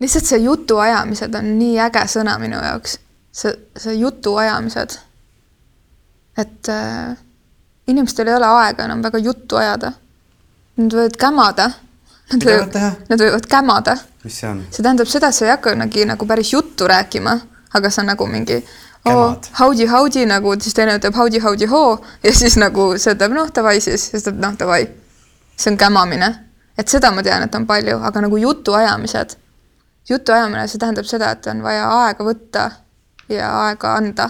lihtsalt see jutuajamised on nii äge sõna minu jaoks. see, see jutuajamised. et äh, inimestel ei ole aega enam väga juttu ajada. Nad võivad kämada. Nad võivad? Nad võivad kämada. mis see on? see tähendab seda, et sa ei hakkagi nagu päris juttu rääkima, aga sa nagu mingi oh, howdy, howdy nagu, siis teine ütleb howdy, howdy, hoo ja siis nagu see ütleb noh, davai siis, siis ütleb noh, davai. see on kämamine, et seda ma tean, et on palju, aga nagu jutuajamised, jutuajamine, see tähendab seda, et on vaja aega võtta ja aega anda,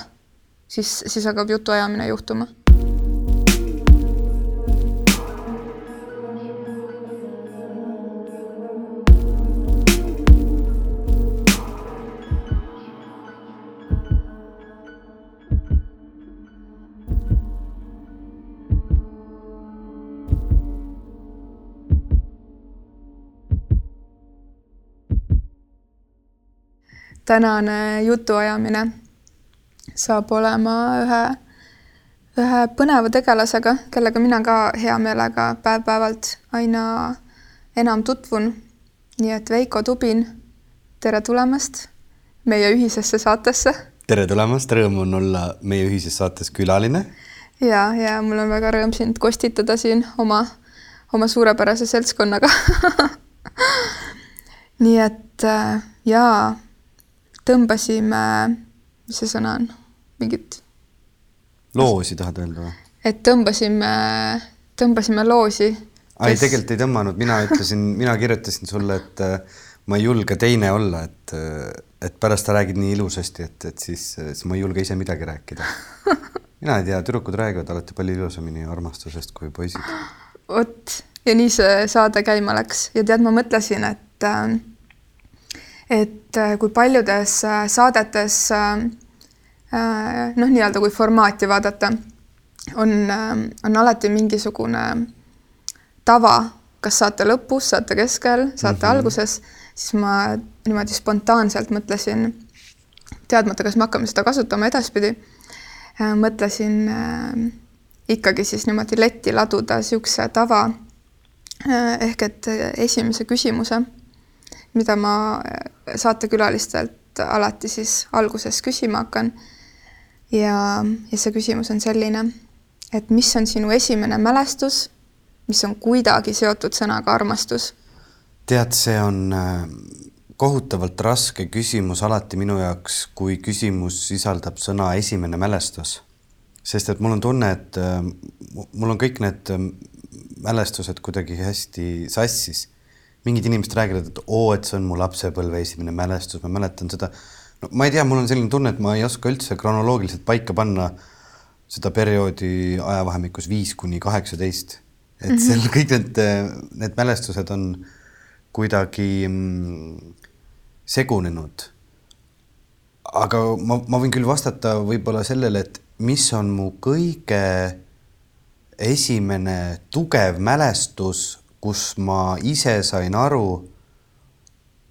siis, siis hakkab jutuajamine juhtuma tänane jutuajamine saab olema ühe, ühe põneva tegelasega, kellega mina ka hea meelega päev-päevalt aina enam tutvun. nii et Veiko Tubin, tere tulemast meie ühisesse saatesse. tere tulemast, rõõm on olla meie ühises saates külaline. ja, ja mul on väga rõõm sind kostitada siin oma, oma suurepärase seltskonnaga nii et äh, jaa tõmbasime, mis see sõna on, mingit, loosi tahad öelda või? et tõmbasime, tõmbasime loosi. ei, tegelikult ei tõmmanud, mina ütlesin, mina kirjutasin sulle, et äh, ma ei julge teine olla, et, et pärast sa räägid nii ilusasti, et, et siis, siis ma ei julge ise midagi rääkida. mina ei tea, tüdrukud räägivad alati palju ilusamini armastusest kui poisid. vot ja nii see saade käima läks ja tead, ma mõtlesin, et äh, et äh, kui paljudes äh, saadetes äh, noh, nii-öelda kui formaati vaadata, on, on alati mingisugune tava, kas saate lõpus, saate keskel, saate mm -hmm. alguses, siis ma niimoodi spontaanselt mõtlesin, teadmata, kas me hakkame seda kasutama edaspidi, mõtlesin ikkagi siis niimoodi letti laduda niisuguse tava ehk et esimese küsimuse mida ma saatekülalistelt alati siis alguses küsima hakkan. ja, ja see küsimus on selline, et mis on sinu esimene mälestus, mis on kuidagi seotud sõnaga armastus? tead, see on kohutavalt raske küsimus alati minu jaoks, kui küsimus sisaldab sõna esimene mälestus. sest et mul on tunne, et mul on kõik need mälestused kuidagi hästi sassis mingid inimesed räägivad, et oo, et see on mu lapsepõlve esimene mälestus, ma mäletan seda. no ma ei tea, mul on selline tunne, et ma ei oska üldse kronoloogiliselt paika panna seda perioodi ajavahemikus viis kuni kaheksateist. et mm -hmm. seal kõik need, need mälestused on kuidagi mm, segunenud. aga ma, ma võin küll vastata võib-olla sellele, et mis on mu kõige esimene tugev mälestus kus ma ise sain aru,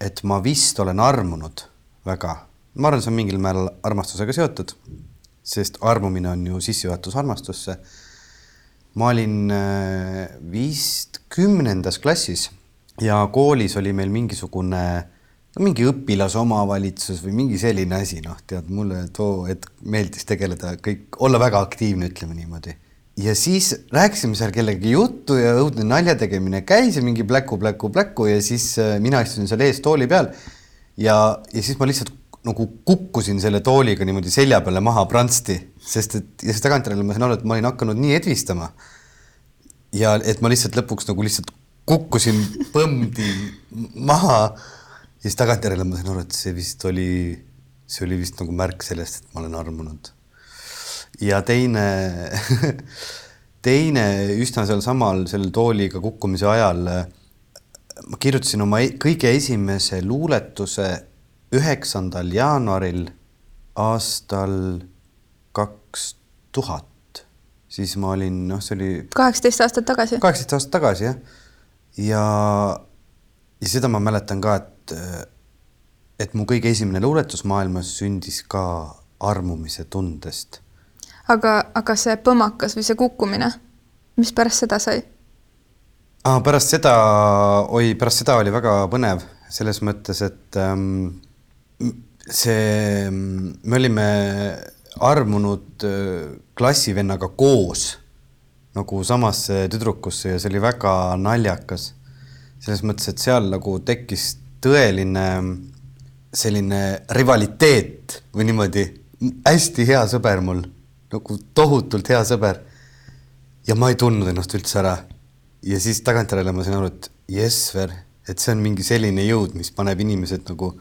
et ma vist olen armunud väga. ma arvan, see on mingil määral armastusega seotud, sest armumine on ju sissejuhatus armastusse. ma olin vist kümnendas klassis ja koolis oli meil mingisugune no mingi õpilasomavalitsus või mingi selline asi, noh, tead, mulle too hetk meeldis tegeleda kõik, olla väga aktiivne, ütleme niimoodi ja siis rääkisime seal kellegagi juttu ja õudne nalja tegemine käis ja mingi pläku, pläku, pläku ja siis mina istusin seal ees tooli peal. ja, ja siis ma lihtsalt nagu kukkusin selle tooliga niimoodi selja peale maha prantsti, sest et ja siis tagantjärele ma sain aru, et ma olin hakanud nii edvistama. ja et ma lihtsalt lõpuks nagu lihtsalt kukkusin põmdi maha. ja siis tagantjärele ma sain aru, et see vist oli, see oli vist nagu märk sellest, et ma olen armunud ja teine teine üsna sealsamal selle tooliga kukkumise ajal ma kirjutasin oma kõige esimese luuletuse üheksandal jaanuaril aastal kaks tuhat. siis ma olin, noh, see oli kaheksateist aastat tagasi. kaheksateist aastat tagasi, jah. ja, ja seda ma mäletan ka, et, et mu kõige esimene luuletus maailmas sündis ka armumise tundest aga, aga see põmakas või see kukkumine, mis pärast seda sai? ah,? pärast seda, oi, pärast seda oli väga põnev, selles mõttes, et ähm, see, me olime armunud äh, klassivennaga koos nagu samasse tüdrukusse ja see oli väga naljakas. selles mõttes, et seal nagu tekkis tõeline selline rivaliteet või niimoodi, hästi hea sõber mul, nagu tohutult hea sõber. ja ma ei tundnud ennast üldse ära. ja siis tagantjärele ma sain aru, et jess, et see on mingi selline jõud, mis paneb inimesed nagu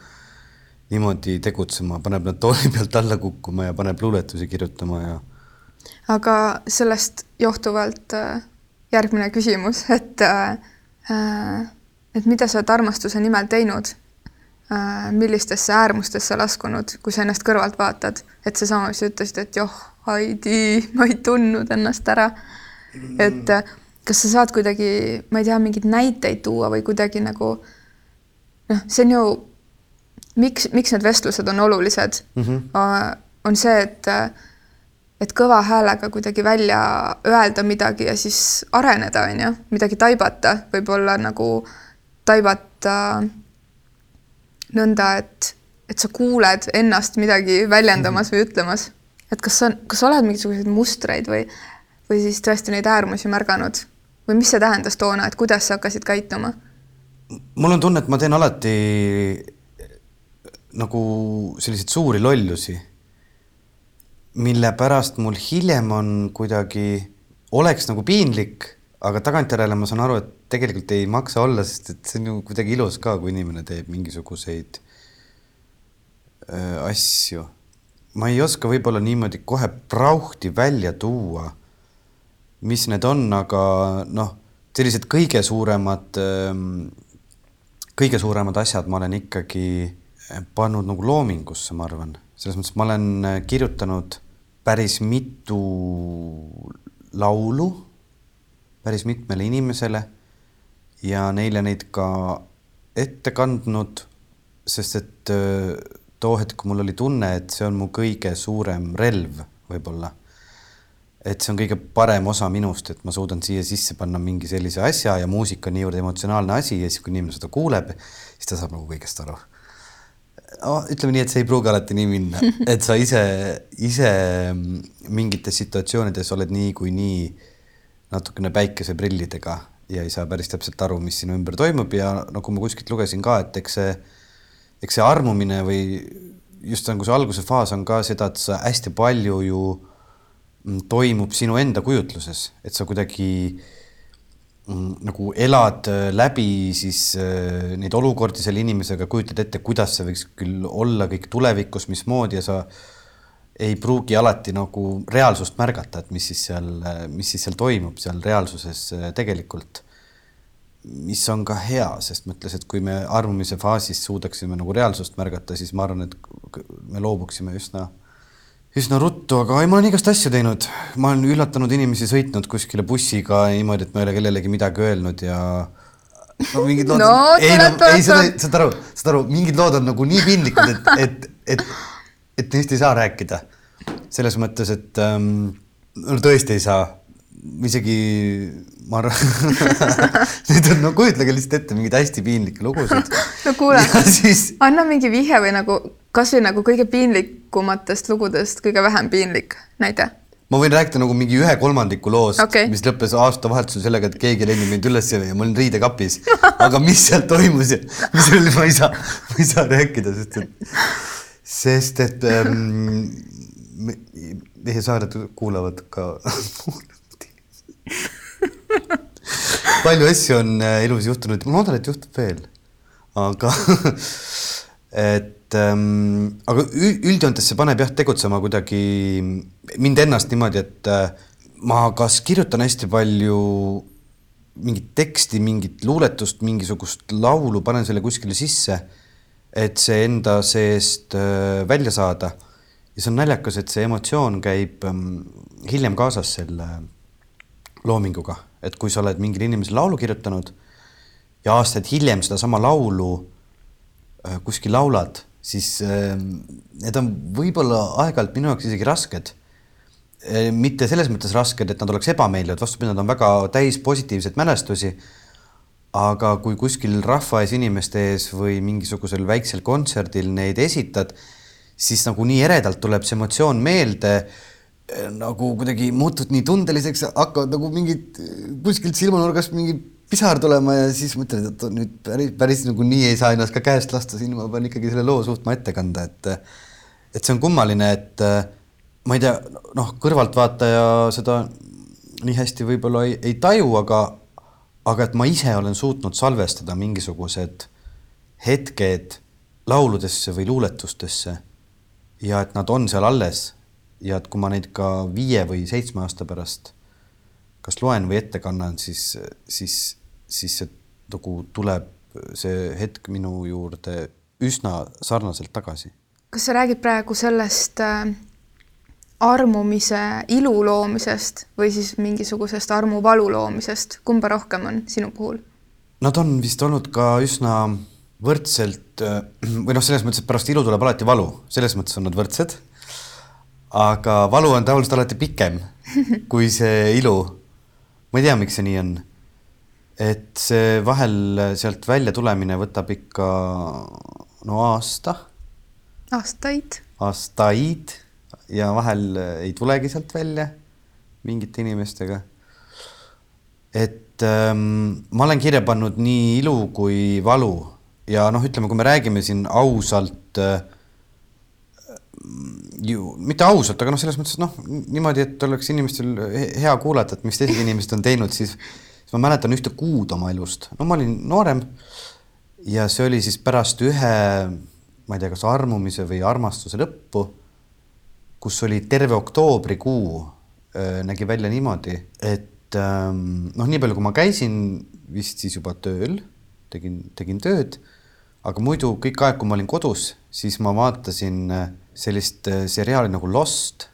niimoodi tegutsema, paneb nad tooli pealt alla kukkuma ja paneb luuletusi kirjutama ja. aga sellest johtuvalt äh, järgmine küsimus, et äh, äh, et mida sa oled armastuse nimel teinud? millistesse äärmustesse laskunud, kui sa ennast kõrvalt vaatad, et seesama, mis sa ütlesid, et joh, Heidi, ma ei tundnud ennast ära. et kas sa saad kuidagi, ma ei tea, mingeid näiteid tuua või kuidagi nagu noh, see on ju miks, miks need vestlused on olulised mm, -hmm. on see, et et kõva häälega kuidagi välja öelda midagi ja siis areneda, on ju, midagi taibata, võib-olla nagu taibata nõnda, et, et sa kuuled ennast midagi väljendamas või ütlemas. Et kas sa, kas sa oled mingisuguseid mustreid või, või siis tõesti neid äärmusi märganud või mis see tähendas toona, et kuidas sa hakkasid käituma? mul on tunne, et ma teen alati nagu selliseid suuri lollusi, mille pärast mul hiljem on kuidagi, oleks nagu piinlik, aga tagantjärele ma saan aru, et tegelikult ei maksa olla, sest et see on ju kuidagi ilus ka, kui inimene teeb mingisuguseid äh, asju. Ma ei oska võib-olla niimoodi kohe prauhti välja tuua, mis need on, aga noh, sellised kõige suuremad äh,, kõige suuremad asjad ma olen ikkagi pannud nagu loomingusse, ma arvan, selles mõttes ma olen äh, kirjutanud päris mitu laulu päris mitmele inimesele ja neile neid ka ette kandnud, sest et äh, too hetk mul oli tunne, et see on mu kõige suurem relv võib-olla. et see on kõige parem osa minust, et ma suudan siia sisse panna mingi sellise asja ja muusika on niivõrd emotsionaalne asi ja siis, kui inimene seda kuuleb, siis ta saab nagu kõigest aru oh, ütleme nii, et see ei pruugi alati nii minna, et sa ise, ise mingites situatsioonides oled niikuinii natukene päikeseprillidega ja ei saa päris täpselt aru, mis sinu ümber toimub ja nagu ma kuskilt lugesin ka, et eks see, eks see armumine või just nagu see alguse faas on ka seda, et sa hästi palju ju mm, toimub sinu enda kujutluses, et sa kuidagi äh, Mm, nagu elad äh, läbi siis äh, neid olukordi selle inimesega, kujutad ette, kuidas see võiks küll olla kõik tulevikus, mismoodi ja sa ei pruugi alati nagu reaalsust märgata, et mis siis seal, mis siis seal toimub seal reaalsuses äh, tegelikult. Mis on ka hea, sest mõtles, et kui me armumise faasis suudaksime nagu reaalsust märgata, siis ma arvan, et me loobuksime üsna üsna ruttu, aga ei, ma olen igast asju teinud. ma olen üllatanud inimesi, sõitnud kuskile bussiga niimoodi, et ma ei ole kellelegi midagi öelnud ja no mingid lood no, on... ei no, ei seda, saad aru, saad aru, mingid lood on nagu nii piinlikud, et, et, et, et neist ei saa rääkida. selles mõttes, et ähm, no tõesti ei saa. Isegi ma arvan Need on, no kujutlege lihtsalt ette mingeid hästi piinlikke lugusid. no kuule, siis... anna mingi vihje või nagu kasvõi nagu kõige piinlikumatest lugudest kõige vähem piinlik näide ma võin rääkida nagu mingi ühe kolmandiku loost okay., mis lõppes aastavahetusel sellega, et keegi lenni mind üles ja ma olin riidekapis. aga mis seal toimus ja mis oli, ma ei saa, ma ei saa rääkida, sest et, sest et ähm, meie saared kuulavad ka palju asju on äh, elus juhtunud, ma loodan, et juhtub veel. aga et ähm, aga üldjoontes see paneb jah tegutsema kuidagi mind ennast niimoodi, et äh, ma kas kirjutan hästi palju mingit teksti, mingit luuletust, mingisugust laulu, panen selle kuskile sisse, et see enda seest äh, välja saada. ja see on naljakas, et see emotsioon käib ähm, hiljem kaasas selle loominguga, et kui sa oled mingile inimesele laulu kirjutanud ja aastaid hiljem sedasama laulu Äh, kuskil laulad, siis äh, need on võib-olla aeg-ajalt minu jaoks isegi rasked. Äh, mitte selles mõttes rasked, et nad oleks ebameeldivad, vastupidi, nad on väga täis positiivseid mälestusi. aga kui kuskil rahva ees inimeste ees või mingisugusel väiksel kontserdil neid esitad, siis nagu nii eredalt tuleb see emotsioon meelde nagu kuidagi muutud nii tundeliseks, hakkavad nagu mingid kuskilt silmanurgast mingi pisar tulema ja siis mõtled, et nüüd päris, päris nagu nii ei saa ennast ka käest lasta, siin ma pean ikkagi selle loo suutma ette kanda, et et see on kummaline, et ma ei tea, noh, kõrvaltvaataja seda nii hästi võib-olla ei, ei taju, aga aga et ma ise olen suutnud salvestada mingisugused hetked lauludesse või luuletustesse ja et nad on seal alles ja et kui ma neid ka viie või seitsme aasta pärast kas loen või ette kannan, siis, siis, siis see nagu tuleb see hetk minu juurde üsna sarnaselt tagasi. kas sa räägid praegu sellest äh, armumise ilu loomisest või siis mingisugusest armuvalu loomisest, kumba rohkem on sinu puhul? Nad on vist olnud ka üsna võrdselt äh, või noh, selles mõttes, et pärast ilu tuleb alati valu, selles mõttes on nad võrdsed aga valu on tavaliselt alati pikem kui see ilu. ma ei tea, miks see nii on. et see vahel sealt välja tulemine võtab ikka no aasta. aastaid. aastaid ja vahel ei tulegi sealt välja mingite inimestega. et ähm, ma olen kirja pannud nii ilu kui valu ja noh, ütleme, kui me räägime siin ausalt äh, ju mitte ausalt, aga noh, selles mõttes noh, niimoodi, et oleks inimestel hea kuulata, et mis teised inimesed on teinud, siis, siis ma mäletan ühte kuud oma elust, no ma olin noorem ja see oli siis pärast ühe, ma ei tea, kas armumise või armastuse lõppu, kus oli terve oktoobrikuu äh, nägi välja niimoodi, et ähm, noh, nii palju, kui ma käisin vist siis juba tööl, tegin, tegin tööd, aga muidu kõik aeg, kui ma olin kodus, siis ma vaatasin äh, sellist äh, seriaali nagu Lost,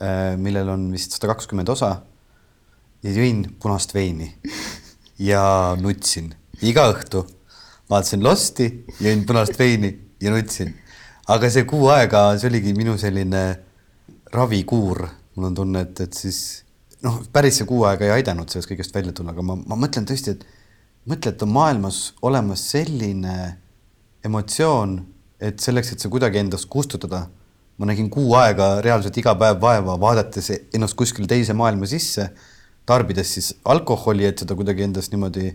äh, millel on vist sada kakskümmend osa ja jõin punast veini ja nutsin iga õhtu. vaatasin Losti, jõin punast veini ja nutsin. aga see kuu aega, see oligi minu selline ravikuur, mul on tunne, et, et siis noh, päris see kuu aega ei aidanud sellest kõigest välja tulla, aga ma, ma mõtlen tõesti, et mõtle, et on maailmas olemas selline emotsioon et selleks, et see kuidagi endast kustutada, ma nägin kuu aega reaalselt iga päev vaeva, vaadates ennast kuskile teise maailma sisse, tarbides siis alkoholi, et seda kuidagi endast niimoodi,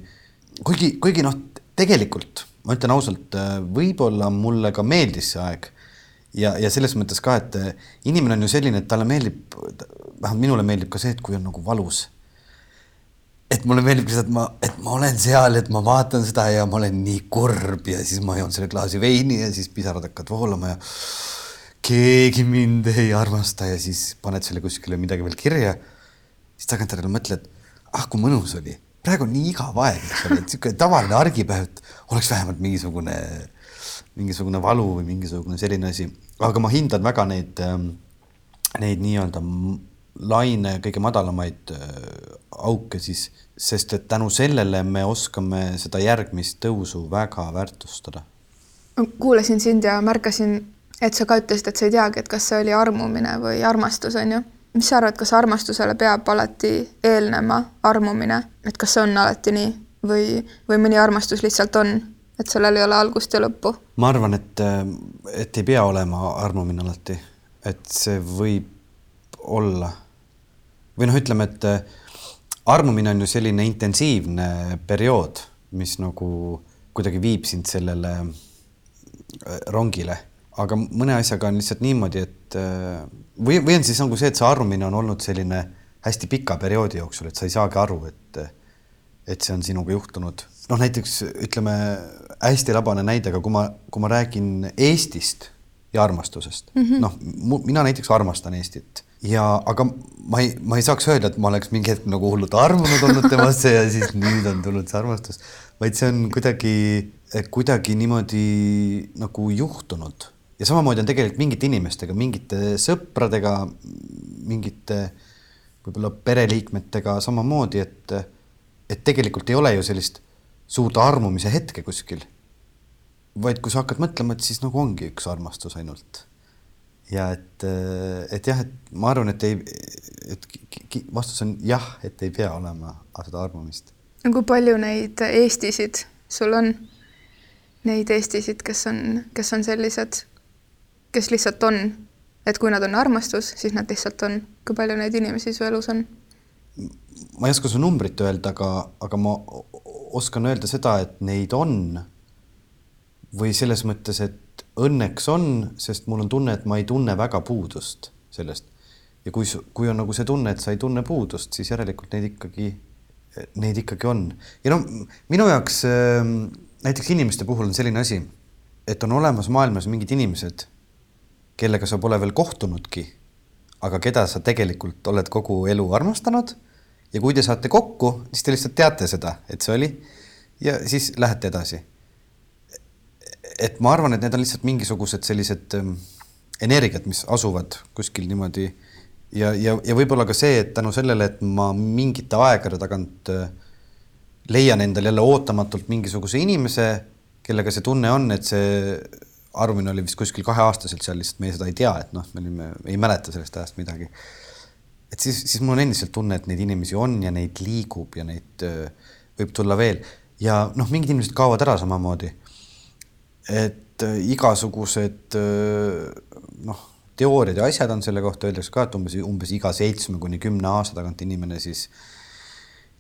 kuigi, kuigi noh, tegelikult ma ütlen ausalt, võib-olla mulle ka meeldis see aeg. Ja, ja selles mõttes ka, et inimene on ju selline, et talle meeldib, vähemalt minule meeldib ka see, et kui on nagu valus et mulle meeldib lihtsalt, ma, et ma olen seal, et ma vaatan seda ja ma olen nii kurb ja siis ma joon selle klaasi veini ja siis pisarad hakkavad voolama ja keegi mind ei armasta ja siis paned selle kuskile midagi veel kirja. siis tagantjärele mõtled, ah kui mõnus oli, praegu on nii igav aeg, eks ole, et niisugune tavaline argipäev, et oleks vähemalt mingisugune, mingisugune valu või mingisugune selline asi, aga ma hindan väga neid, ähm, neid nii-öelda laine kõige madalamaid äh, auke siis, sest et tänu sellele me oskame seda järgmist tõusu väga väärtustada. kuulasin sind ja märkasin, et sa ka ütlesid, et sa ei teagi, et kas see oli armumine või armastus, on ju. mis sa arvad, kas armastusele peab alati eelnema armumine, et kas see on alati nii või, või mõni armastus lihtsalt on, et sellel ei ole algust ja lõppu? ma arvan, et, et ei pea olema armumine alati, et see võib olla või noh, ütleme, et äh, armumine on ju selline intensiivne periood, mis nagu kuidagi viib sind sellele äh, rongile, aga mõne asjaga on lihtsalt niimoodi, et äh, või, või on siis nagu see, et see armumine on olnud selline hästi pika perioodi jooksul, et sa ei saagi aru, et et see on sinuga juhtunud. noh, näiteks ütleme hästi labane näide, aga kui ma, kui ma räägin Eestist ja armastusest mm -hmm., noh, mina näiteks armastan Eestit ja aga ma ei, ma ei saaks öelda, et ma oleks mingi hetk nagu hullult armunud olnud temasse ja siis nüüd on tulnud see armastus, vaid see on kuidagi, kuidagi niimoodi nagu juhtunud. Ja samamoodi on tegelikult mingite inimestega, mingite sõpradega, mingite võib-olla pereliikmetega samamoodi, et, et tegelikult ei ole ju sellist suurt armumise hetke kuskil. vaid kui sa hakkad mõtlema, et siis nagu ongi üks armastus ainult ja et, äh, et jah, et ma arvan, et ei, et vastus on jah, et ei pea olema seda armumist. no kui palju neid Eestisid sul on? Neid Eestisid, kes on, kes on sellised, kes lihtsalt on, et kui nad on armastus, siis nad lihtsalt on. kui palju neid inimesi su elus on? ma ei oska su numbrit öelda, aga, aga ma oskan öelda seda, et neid on. või selles mõttes, et õnneks on, sest mul on tunne, et ma ei tunne väga puudust sellest. ja kui, kui on nagu see tunne, et sa ei tunne puudust, siis järelikult neid ikkagi, neid ikkagi on. ja no minu jaoks ähm, näiteks inimeste puhul on selline asi, et on olemas maailmas mingid inimesed, kellega sa pole veel kohtunudki, aga keda sa tegelikult oled kogu elu armastanud ja kui te saate kokku, siis te lihtsalt teate seda, et see oli ja siis lähete edasi. Et ma arvan, et need on lihtsalt mingisugused sellised ähm, energiat, mis asuvad kuskil niimoodi ja, ja, ja võib-olla ka see, et tänu sellele, et ma mingite aegade tagant äh, leian endale jälle ootamatult mingisuguse inimese, kellega see tunne on, et see arvamine oli vist kuskil kaheaastaselt seal, lihtsalt meie seda ei tea, et noh, me olime, ei mäleta sellest ajast midagi. et siis, siis mul on endiselt tunne, et neid inimesi on ja neid liigub ja neid äh, võib tulla veel ja noh, mingid inimesed kaovad ära samamoodi. Et äh, igasugused äh, noh, teooriad ja asjad on selle kohta, öeldakse ka, et umbes, umbes iga seitsme kuni kümne aasta tagant inimene siis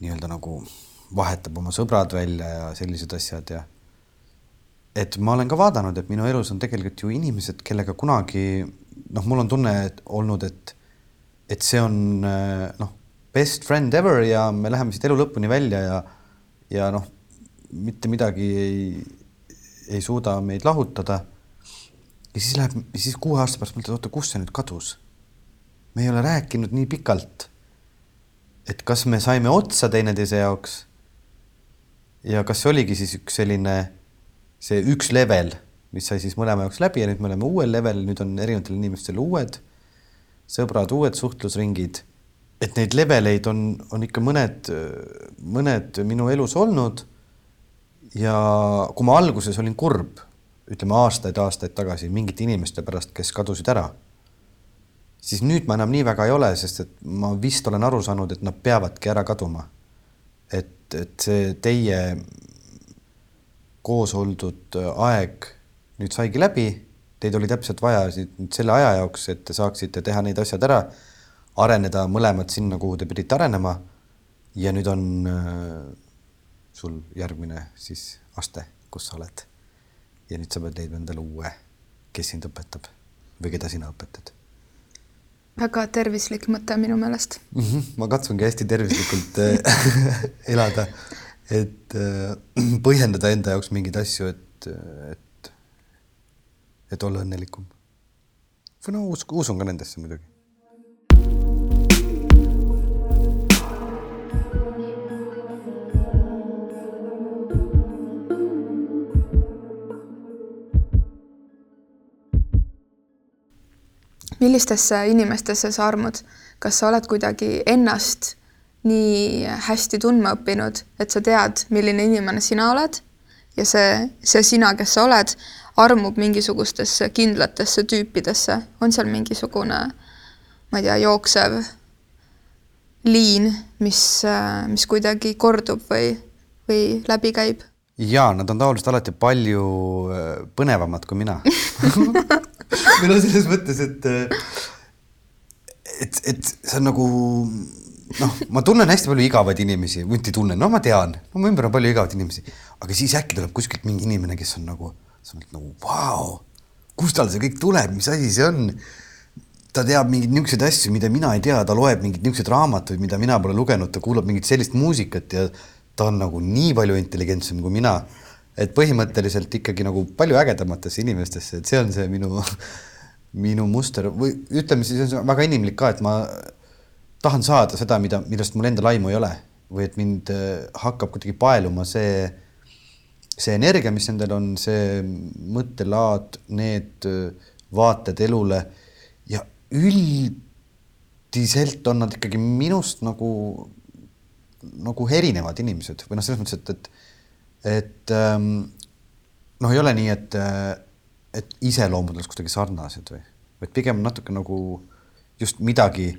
nii-öelda nagu vahetab oma sõbrad välja ja sellised asjad ja et ma olen ka vaadanud, et minu elus on tegelikult ju inimesed, kellega kunagi noh, mul on tunne et olnud, et et see on noh, best friend ever ja me läheme siit elu lõpuni välja ja ja noh, mitte midagi ei, ei suuda meid lahutada. ja siis läheb, siis kuue aasta pärast mõtled, oota, kus see nüüd kadus? me ei ole rääkinud nii pikalt. et kas me saime otsa teineteise jaoks? ja kas see oligi siis üks selline, see üks level, mis sai siis mõlema jaoks läbi ja nüüd me oleme uuel levelil, nüüd on erinevatel inimestel uued sõbrad, uued suhtlusringid. et neid leveleid on, on ikka mõned, mõned minu elus olnud. Ja kui ma alguses olin kurb, ütleme aastaid-aastaid tagasi mingite inimeste pärast, kes kadusid ära, siis nüüd ma enam nii väga ei ole, sest et ma vist olen aru saanud, et nad peavadki ära kaduma et, et see teie koos oldud aeg nüüd saigi läbi, teid oli täpselt vaja nüüd selle aja jaoks, et te saaksite teha neid asjad ära, areneda mõlemad sinna, kuhu te pidite arenema. ja nüüd on sul järgmine siis aste, kus sa oled. ja nüüd sa pead leidma endale uue, kes sind õpetab või keda sina õpetad väga tervislik mõte minu meelest mm. -hmm. ma katsungi hästi tervislikult äh, elada, et äh, põhjendada enda jaoks mingeid asju, et, et, et olla õnnelikum. või no usun ka nendesse muidugi millistesse inimestesse sa armud, kas sa oled kuidagi ennast nii hästi tundma õppinud, et sa tead, milline inimene sina oled? Ja see, see sina, kes sa oled, armub mingisugustesse kindlatesse tüüpidesse, on seal mingisugune, ma ei tea, jooksev liin, mis, mis kuidagi kordub või, või läbi käib? Ja nad on tavaliselt alati palju äh, põnevamad kui mina või noh, selles mõttes, et et, et see on nagu noh, ma tunnen hästi palju igavaid inimesi, vuti tunnen, no ma tean, no mu ümber on palju igavaid inimesi, aga siis äkki tuleb kuskilt mingi inimene, kes on nagu, sa oled nagu vau, kust tal see kõik tuleb, mis asi see on? ta teab mingeid niisuguseid asju, mida mina ei tea, ta loeb mingeid niisuguseid raamatuid, mida mina pole lugenud, ta kuulab mingit sellist muusikat ja ta on nagu nii palju intelligentsem kui mina et põhimõtteliselt ikkagi nagu palju ägedamatesse inimestesse, et see on see minu, minu muster. Või ütleme siis, see on väga inimlik ka, et ma tahan saada seda, mida, millest mul endal aimu ei ole. Või et mind äh, hakkab kuidagi paeluma see, see energia, mis nendel on, see mõttelaad, need äh, vaated elule. Ja üldiselt on nad ikkagi minust nagu, nagu erinevad inimesed või noh, selles mõttes, et, et et ähm, noh, ei ole nii, et, et iseloomud oleks kuidagi sarnased või, vaid pigem natuke nagu just midagi,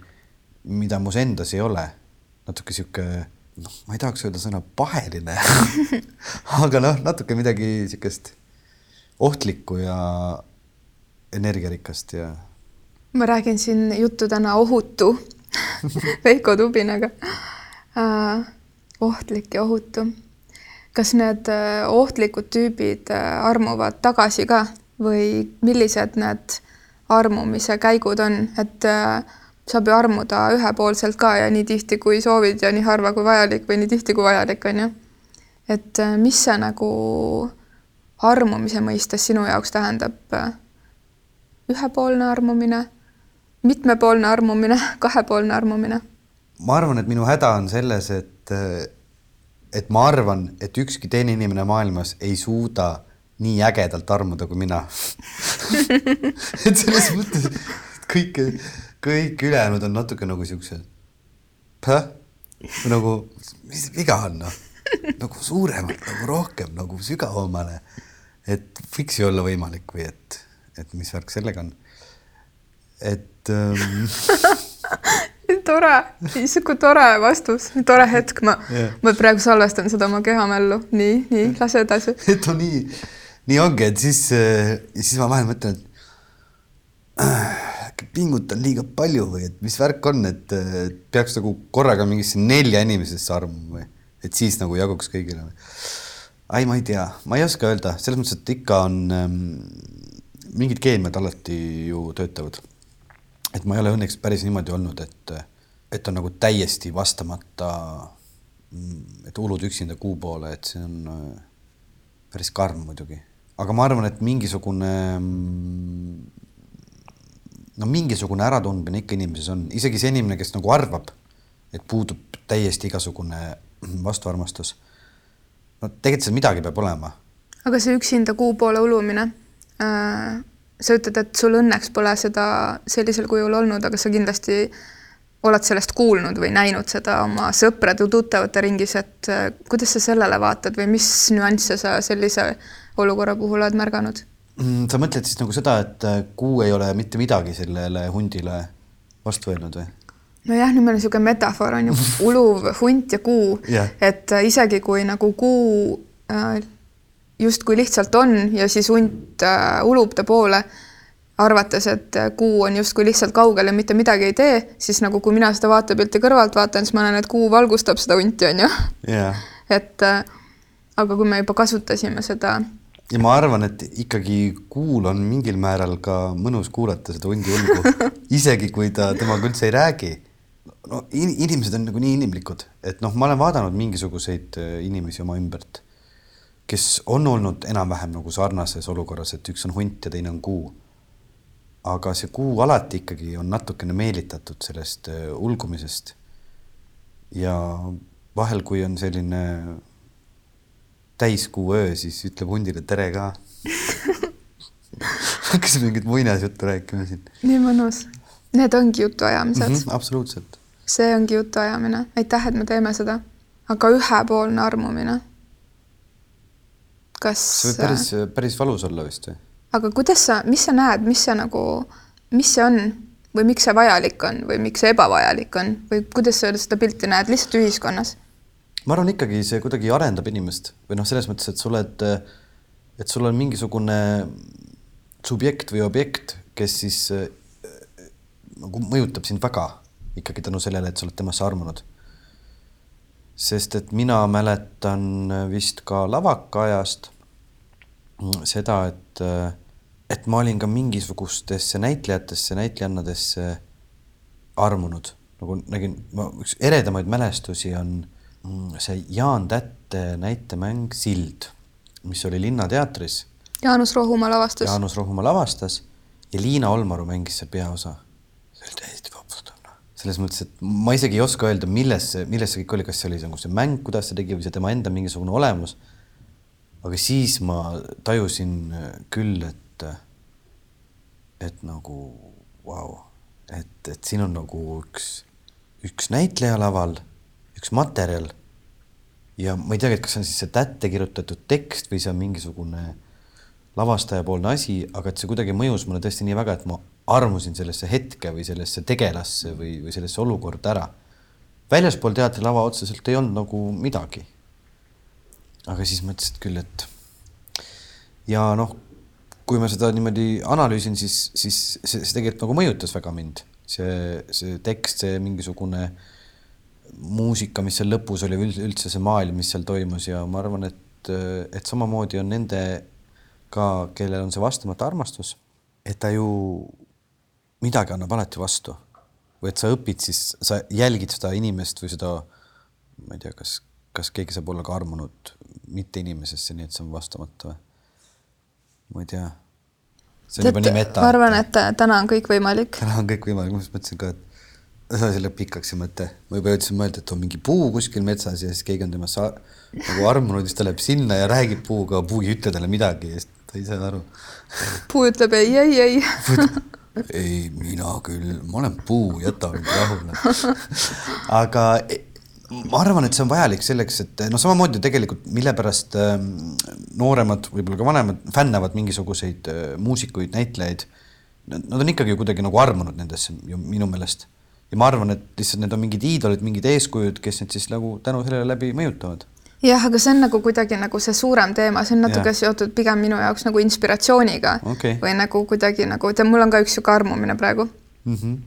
mida mus endas ei ole, natuke sihuke noh, ma ei tahaks öelda sõna paheline aga noh, natuke midagi niisugust ohtlikku ja energiarikast ja. ma räägin siin juttu täna ohutu Veiko Tubinaga. Ohtlik ja ohutu. kas need äh, ohtlikud tüübid äh, armuvad tagasi ka või millised need armumise käigud on, et äh, saab ju armuda ühepoolselt ka ja nii tihti, kui soovid ja nii harva kui vajalik või nii tihti kui vajalik, on ju. et äh, mis see nagu armumise mõistes sinu jaoks tähendab? ühepoolne armumine, mitmepoolne armumine, kahepoolne armumine? Ma arvan, et minu häda on selles, et, et ma arvan, et ükski teine inimene maailmas ei suuda nii ägedalt armuda kui mina et selles mõttes kõik, kõik ülejäänud on natuke nagu siuksed, nagu mis viga on noh, nagu suuremalt, nagu rohkem, nagu sügavamale. et võiks ju olla võimalik või et, et mis värk sellega on. et ähm... tore, niisugune tore vastus, tore hetk, ma yeah., ma praegu salvestan seda oma kehamällu, nii, nii, lase edasi. et on nii, nii ongi, et siis, siis ma vahel mõtlen, et äh, pingutan liiga palju või et mis värk on, et peaks nagu korraga mingisse nelja inimesesse armuma või et siis nagu jaguks kõigile või? ai, ma ei tea, ma ei oska öelda, selles mõttes, et ikka on ähm, mingid keemiad alati ju töötavad. Et ma ei ole õnneks päris niimoodi olnud, et, et on nagu täiesti vastamata, mm, et hullud üksinda kuu poole, et see on äh, päris karm muidugi, aga ma arvan, et mingisugune mm, no mingisugune äratundmine ikka inimeses on, isegi see inimene, kes nagu arvab, et puudub täiesti igasugune vastuarmastus. no tegelikult seal midagi peab olema. aga see üksinda kuu poole ulumine äh,, sa ütled, et sul õnneks pole seda sellisel kujul olnud, aga sa kindlasti oled sellest kuulnud või näinud seda oma sõprade-tuttavate ringis, et äh, kuidas sa sellele vaatad või mis nüansse sa sellise olukorra puhul oled märganud? Mm, sa mõtled siis nagu seda, et äh, kuu ei ole mitte midagi sellele hundile vastu öelnud või? nojah, nüüd meil on niisugune metafoor on ju, uluv hunt ja kuu yeah., et äh, isegi kui nagu kuu äh, justkui lihtsalt on ja siis hunt äh, ulub ta poole, arvates, et äh, kuu on justkui lihtsalt kaugel ja mitte midagi ei tee, siis nagu kui mina seda vaatepilte kõrvalt vaatan, siis ma näen, et kuu valgustab seda hunti, on ju yeah.. et äh, aga kui me juba kasutasime seda ja ma arvan, et ikkagi kuul on mingil määral ka mõnus kuulata seda hundi ulgu, isegi kui ta temaga üldse ei räägi. no in inimesed on nagu nii inimlikud, et noh, ma olen vaadanud mingisuguseid inimesi oma ümbert, kes on olnud enam-vähem nagu sarnases olukorras, et üks on hunt ja teine on kuu. aga see kuu alati ikkagi on natukene meelitatud sellest äh, ulgumisest. ja vahel, kui on selline täiskuu öö, siis ütleb hundile tere ka hakkas mingit muinasjuttu rääkima siin. nii mõnus. Need ongi jutuajamised mm. -hmm, absoluutselt. see ongi jutuajamine, aitäh, et me teeme seda. aga ühepoolne armumine. Kas. see võib päris, päris valus olla vist või? aga kuidas sa, mis sa näed, mis see nagu, mis see on või miks see vajalik on või miks see ebavajalik on või kuidas sa seda pilti näed lihtsalt ühiskonnas? ma arvan ikkagi see kuidagi arendab inimest või noh, selles mõttes, et sa oled, et sul on mingisugune subjekt või objekt, kes siis nagu mõjutab sind väga ikkagi tänu sellele, et sa oled temasse armunud. Sest et mina mäletan vist ka lavaka ajast seda, et, et ma olin ka mingisugustesse näitlejatesse, näitlejannadesse armunud, nagu nägin, ma üks eredamaid mälestusi on Mm, see Jaan Tätte näitemäng Sild, mis oli Linnateatris. Jaanus Rohumaa lavastas. Jaanus Rohumaa lavastas ja Liina Olmaru mängis seal peaosa. see oli täiesti. Selles mõttes, et ma isegi ei oska öelda, milles milles see kõik oli, kas see oli nagu see mäng, kuidas see tegi või see tema enda mingisugune olemus. aga siis ma tajusin küll, et, et nagu vau wow,, et, et siin on nagu üks, üks näitleja laval üks materjal ja ma ei teagi, et kas see on siis see tätte kirjutatud tekst või see on mingisugune lavastajapoolne asi, aga et see kuidagi mõjus mulle tõesti nii väga, et ma armusin sellesse hetke või sellesse tegelasse või, või sellesse olukorda ära. väljaspool teatrilava otseselt ei olnud nagu midagi. aga siis mõtlesin küll, et ja noh, kui ma seda niimoodi analüüsin, siis, siis see, see tegelikult nagu mõjutas väga mind, see, see tekst, see mingisugune muusika, mis seal lõpus oli, üldse see maailm, mis seal toimus ja ma arvan, et, et samamoodi on nende ka, kellel on see vastamata armastus, et ta ju midagi annab alati vastu või et sa õpid, siis sa jälgid seda inimest või seda, ma ei tea, kas, kas keegi saab olla ka armunud mitte inimesesse, nii et see on vastamata või? ma ei tea. see on juba nii meta. ma arvan, et täna on kõik võimalik. täna on kõik võimalik, ma just mõtlesin ka, et see läheb pikaks see mõte. ma juba jõudsin mõelda, et on mingi puu kuskil metsas ja siis keegi on temast sa- nagu armunud, siis ta läheb sinna ja räägib puuga, puu ei ütle talle midagi ja siis ta ei saa aru. puu ütleb ei, ei, ei. Ei, mina küll, ma olen puu, jäta mind rahule. aga e, ma arvan, et see on vajalik selleks, et noh, samamoodi tegelikult, mille pärast ähm, nooremad, võib-olla ka vanemad fännavad mingisuguseid äh, muusikuid, näitlejaid. Nad on ikkagi kuidagi nagu armunud nendesse ju minu meelest. ja ma arvan, et lihtsalt need on mingid iidolid, mingid eeskujud, kes neid siis nagu tänu sellele läbi mõjutavad. Jah, aga see on nagu kuidagi nagu see suurem teema, see on natuke Jah. seotud pigem minu jaoks nagu inspiratsiooniga Okei. või nagu kuidagi nagu, tead, mul on ka üks sihuke armumine praegu. Mm -hmm.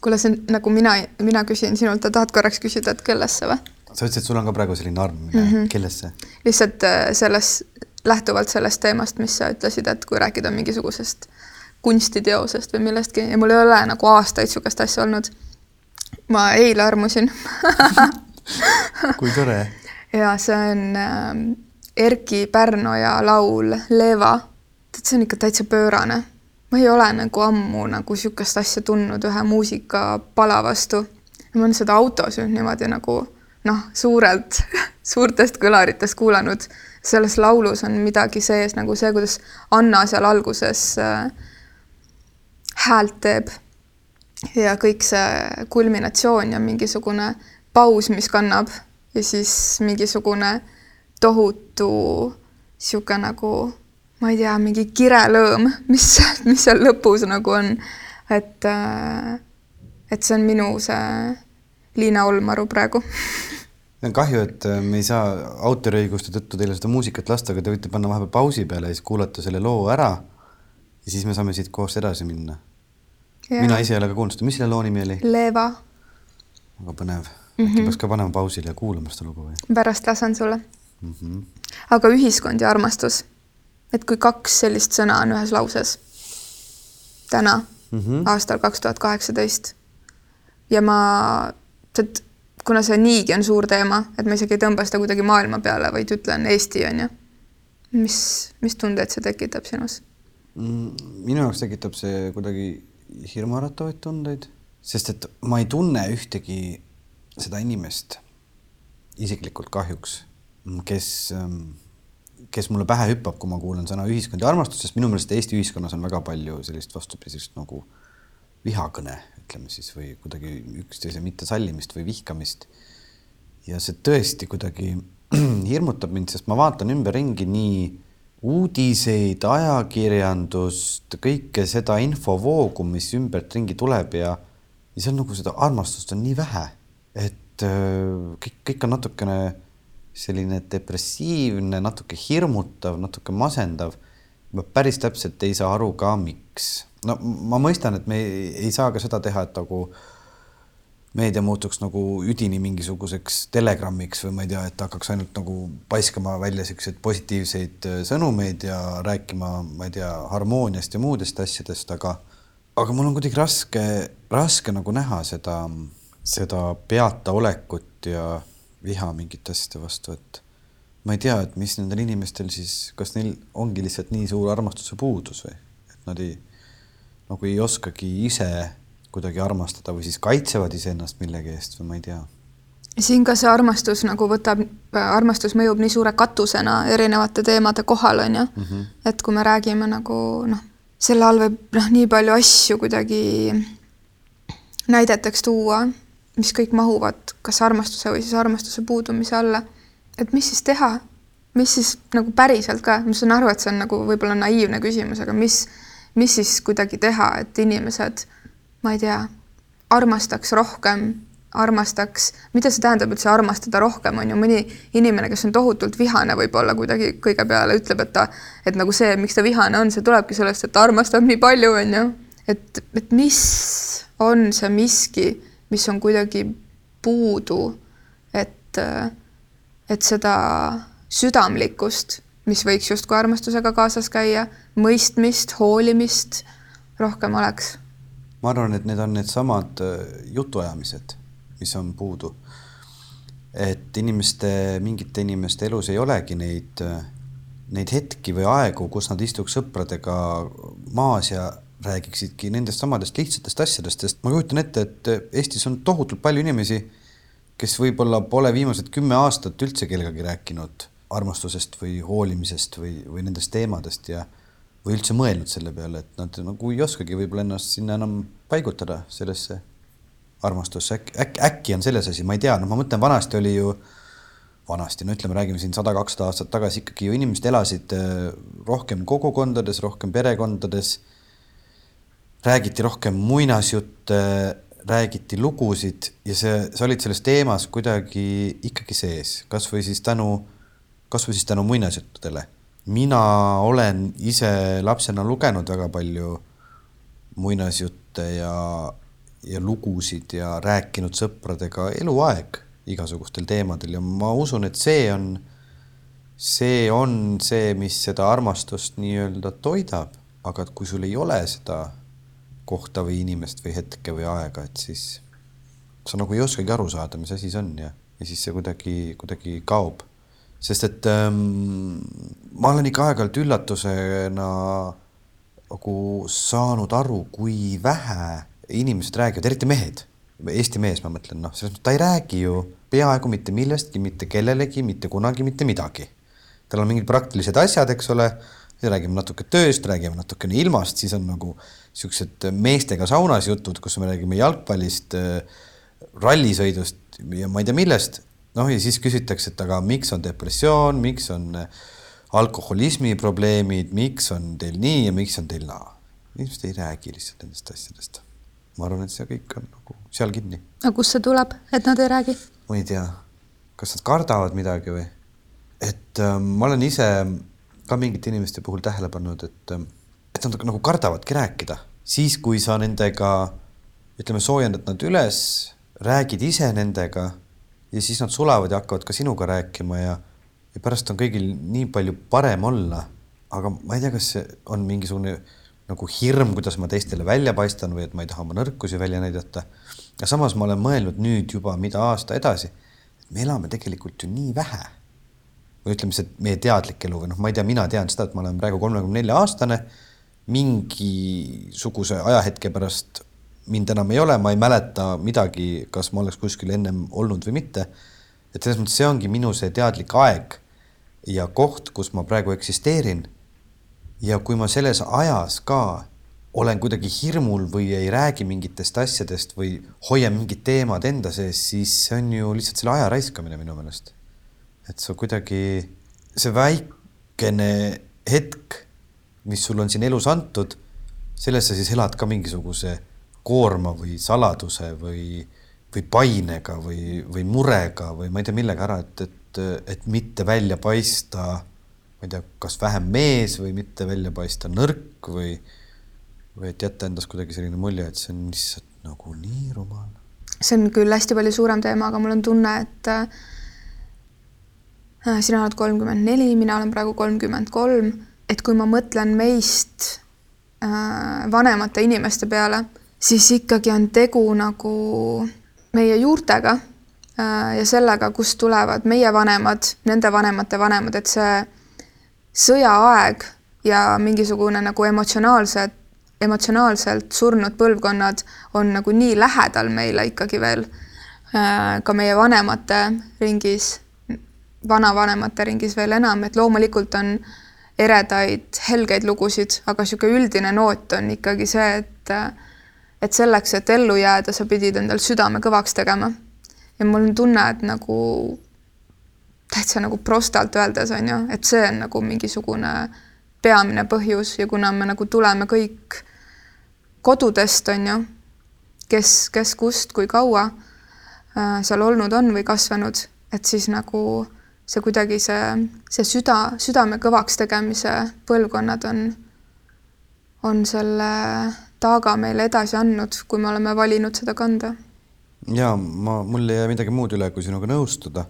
kuule, see on nagu mina, mina küsin sinult, tahad korraks küsida, et kellesse või? sa ütlesid, et sul on ka praegu selline armumine mm, -hmm. kellesse? lihtsalt äh, selles, lähtuvalt sellest teemast, mis sa ütlesid, et kui rääkida mingisugusest kunstiteosest või millestki ja mul ei ole nagu aastaid niisugust asja olnud. ma eile armusin kui tore. Ja see on äh, Erki Pärnoja laul Leva. tead, see on ikka täitsa pöörane. ma ei ole nagu ammu nagu niisugust asja tundnud ühe muusikapala vastu. ma olen seda autos nüüd niimoodi nagu noh, suurelt, suurtest kõlaritest kuulanud. selles laulus on midagi sees nagu see, kuidas Anna seal alguses äh, häält teeb ja kõik see kulminatsioon ja mingisugune paus, mis kannab ja siis mingisugune tohutu sihuke nagu ma ei tea, mingi kirelõõm, mis, mis seal lõpus nagu on. et, äh, et see on minu see Liina Olmaru praegu on kahju, et äh, me ei saa autoriõiguste tõttu teile seda muusikat lasta, aga te võite panna vahepeal pausi peale ja siis kuulata selle loo ära. ja siis me saame siit koos edasi minna. mina ise ei ole ka kuulnud seda, mis selle loo nimi oli? Leeva, väga põnev mm. -hmm. peaks ka panema pausile ja kuulama seda lugu või pärast lasen sulle mm? -hmm. aga ühiskond ja armastus, et kui kaks sellist sõna on ühes lauses täna mm, -hmm. aastal kaks tuhat kaheksateist ja ma, tead, kuna see niigi on suur teema, et ma isegi ei tõmba seda kuidagi maailma peale, vaid ütlen Eesti on ju. mis, mis tundeid see tekitab sinus? Mm, minu jaoks tekitab see kuidagi hirmuäratavaid tundeid, sest et ma ei tunne ühtegi seda inimest isiklikult kahjuks, kes, kes mulle pähe hüppab, kui ma kuulan sõna ühiskond ja armastus, sest minu meelest Eesti ühiskonnas on väga palju sellist vastupidist nagu vihakõne, ütleme siis, või kuidagi üksteise mittesallimist või vihkamist. ja see tõesti kuidagi hirmutab mind, sest ma vaatan ümberringi nii uudiseid, ajakirjandust, kõike seda infovoogu, mis ümbertringi tuleb ja, ja seal nagu seda armastust on nii vähe, et äh, kõik, kõik on natukene selline depressiivne, natuke hirmutav, natuke masendav. ma päris täpselt ei saa aru ka, miks. no ma mõistan, et me ei, ei saa ka seda teha, et nagu meedia muutuks nagu üdini mingisuguseks telegrammiks või ma ei tea, et hakkaks ainult nagu paiskama välja siukseid positiivseid äh, sõnumeid ja rääkima, ma ei tea, harmooniast ja muudest asjadest, aga, aga mul on kuidagi raske, raske nagu näha seda, seda peataolekut ja viha mingite asjade vastu, et ma ei tea, et mis nendel inimestel siis, kas neil ongi lihtsalt nii suur armastuse puudus või et nad ei, nagu ei oskagi ise kuidagi armastada või siis kaitsevad iseennast millegi eest või ma ei tea. siin ka see armastus nagu võtab, armastus mõjub nii suure katusena erinevate teemade kohal, on ju mm. -hmm. et kui me räägime nagu noh, selle all võib noh, nii palju asju kuidagi näideteks tuua, mis kõik mahuvad kas armastuse või siis armastuse puudumise alla. et mis siis teha, mis siis nagu päriselt ka, ma saan aru, et see on nagu võib-olla naiivne küsimus, aga mis, mis siis kuidagi teha, et inimesed ma ei tea, armastaks rohkem armastaks, mida see tähendab üldse armastada rohkem, on ju mõni inimene, kes on tohutult vihane, võib-olla kuidagi kõige peale ütleb, et ta, et nagu see, miks ta vihane on, see tulebki sellest, et ta armastab nii palju, on ju. et, et mis on see miski, mis on kuidagi puudu, et, et seda südamlikkust, mis võiks justkui armastusega kaasas käia, mõistmist, hoolimist rohkem oleks ma arvan, et need on needsamad jutuajamised mis on puudu. et inimeste, mingite inimeste elus ei olegi neid, neid hetki või aegu, kus nad istuks sõpradega maas ja räägiksidki nendest samadest lihtsatest asjadest, sest ma kujutan ette, et Eestis on tohutult palju inimesi, kes võib-olla pole viimased kümme aastat üldse kellegagi rääkinud armastusest või hoolimisest või, või nendest teemadest ja või üldse mõelnud selle peale, et nad nagu ei oskagi võib-olla ennast sinna enam paigutada sellesse armastus, äkki, äkki, äkki on selles asi, ma ei tea, noh, ma mõtlen, vanasti oli ju, vanasti, no ütleme, räägime siin sada, kakssada aastat tagasi ikkagi ju inimesed elasid äh, rohkem kogukondades, rohkem perekondades. Räägiti rohkem muinasjutte, räägiti lugusid ja see, sa olid selles teemas kuidagi ikkagi sees, kasvõi siis tänu, kasvõi siis tänu muinasjuttudele. mina olen ise lapsena lugenud väga palju muinasjutte ja ja lugusid ja rääkinud sõpradega eluaeg igasugustel teemadel ja ma usun, et see on, see on see, mis seda armastust nii-öelda toidab, aga et kui sul ei ole seda kohta või inimest või hetke või aega, et siis sa nagu ei oskagi aru saada, mis asi see on ja, ja siis see kuidagi, kuidagi kaob. sest et ähm, ma olen ikka aeg-ajalt üllatusena nagu saanud aru, kui vähe inimesed räägivad, eriti mehed, Eesti mees, ma mõtlen, noh, selles mõttes ta ei räägi ju peaaegu mitte millestki, mitte kellelegi, mitte kunagi, mitte midagi. tal on mingid praktilised asjad, eks ole, räägime natuke tööst, räägime natukene ilmast, siis on nagu siuksed meestega saunas jutud, kus me räägime jalgpallist, rallisõidust ja ma ei tea millest. noh, ja siis küsitakse, et aga miks on depressioon, miks on alkoholismi probleemid, miks on teil nii ja miks on teil naa. inimesed ei räägi lihtsalt nendest asjadest ma arvan, et see kõik on nagu seal kinni. aga kust see tuleb, et nad ei räägi? ma ei tea, kas nad kardavad midagi või? et äh, ma olen ise ka mingite inimeste puhul tähele pannud, et, ähm, et nad nagu kardavadki rääkida, siis kui sa nendega ütleme, soojendad nad üles, räägid ise nendega ja siis nad sulavad ja hakkavad ka sinuga rääkima ja, ja pärast on kõigil nii palju parem olla. aga ma ei tea, kas see on mingisugune nagu hirm, kuidas ma teistele välja paistan või et ma ei taha oma nõrkusi välja näidata. ja samas ma olen mõelnud nüüd juba, mida aasta edasi, me elame tegelikult ju nii vähe. Või ütleme, see meie teadlik elu või noh, ma ei tea, mina tean seda, et ma olen praegu kolmekümne nelja aastane. mingisuguse ajahetke pärast mind enam ei ole, ma ei mäleta midagi, kas ma oleks kuskil ennem olnud või mitte. et selles mõttes see ongi minu see teadlik aeg ja koht, kus ma praegu eksisteerin ja kui ma selles ajas ka olen kuidagi hirmul või ei räägi mingitest asjadest või hoian mingid teemad enda sees, siis see on ju lihtsalt selle aja raiskamine minu meelest. Et sa kuidagi, see väikene hetk, mis sul on siin elus antud, selles sa siis elad ka mingisuguse koorma või saladuse või, või painega või, või murega või ma ei tea millega ära, et, et, et mitte välja paista ma ei tea, kas vähem mees või mitte välja paista nõrk või, või et jätta endast kuidagi selline mulje, et see on lihtsalt nagu nii rumal. see on küll hästi palju suurem teema, aga mul on tunne, et sina oled kolmkümmend neli, mina olen praegu kolmkümmend kolm, et kui ma mõtlen meist äh, vanemate inimeste peale, siis ikkagi on tegu nagu meie juurtega äh, ja sellega, kust tulevad meie vanemad, nende vanemate vanemad, et see sõjaaeg ja mingisugune nagu emotsionaalsed, emotsionaalselt surnud põlvkonnad on nagu nii lähedal meile ikkagi veel äh, ka meie vanemate ringis, vanavanemate ringis veel enam, et loomulikult on eredaid, helgeid lugusid, aga niisugune üldine noot on ikkagi see, et et selleks, et ellu jääda, sa pidid endal südame kõvaks tegema. ja mul on tunne, et nagu täitsa nagu prostalt öeldes on ju, et see on nagu mingisugune peamine põhjus ja kuna me nagu tuleme kõik kodudest, on ju, kes, kes kust, kui kaua, äh, seal olnud on või kasvanud, et siis nagu see kuidagi see, see süda, südame kõvaks tegemise põlvkonnad on, on selle taaga meile edasi andnud, kui me oleme valinud seda kanda. ja ma, mul ei jää midagi muud üle, kui sinuga nõustuda.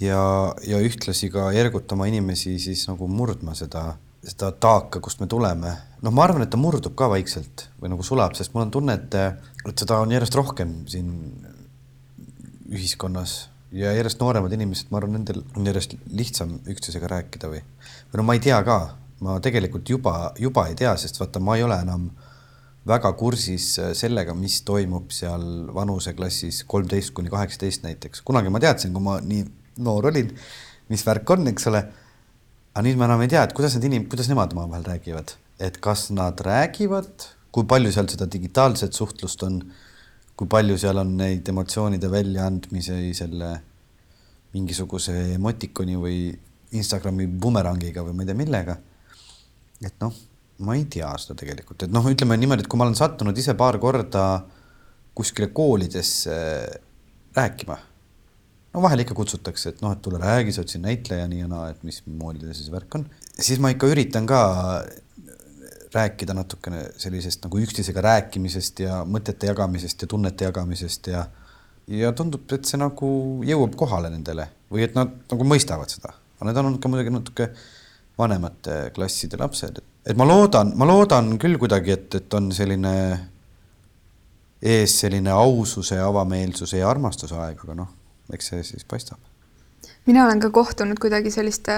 ja, ja ühtlasi ka ergutama inimesi siis nagu murdma seda, seda taaka, kust me tuleme. noh, ma arvan, et ta murdub ka vaikselt või nagu sulab, sest mul on tunne, et, et seda on järjest rohkem siin ühiskonnas ja järjest nooremad inimesed, ma arvan, nendel on järjest lihtsam üksteisega rääkida või, või no ma ei tea ka, ma tegelikult juba, juba ei tea, sest vaata, ma ei ole enam väga kursis sellega, mis toimub seal vanuseklassis kolmteist kuni kaheksateist näiteks. kunagi ma teadsin, kui ma nii noor olin, mis värk on, eks ole. aga nüüd ma enam ei tea, et kuidas need inim-, kuidas nemad omavahel räägivad, et kas nad räägivad, kui palju seal seda digitaalset suhtlust on kui palju seal on neid emotsioonide väljaandmisi selle mingisuguse emotikoni või Instagrami bumerangiga või ma ei tea millega. et noh, ma ei tea seda tegelikult, et noh, ütleme niimoodi, et kui ma olen sattunud ise paar korda kuskile koolidesse rääkima. no vahel ikka kutsutakse, et noh, et tule räägi, sa oled siin näitleja nii ja naa, et mismoodi see siis värk on. siis ma ikka üritan ka rääkida natukene sellisest nagu üksteisega rääkimisest ja mõtete jagamisest ja tunnete jagamisest ja ja tundub, et see nagu jõuab kohale nendele või et nad nagu mõistavad seda. aga need on olnud ka muidugi natuke vanemate klasside lapsed, et ma loodan, ma loodan küll kuidagi, et, et on selline ees selline aususe, avameelsuse ja armastuse aeg, aga noh, eks see siis paistab. mina olen ka kohtunud kuidagi selliste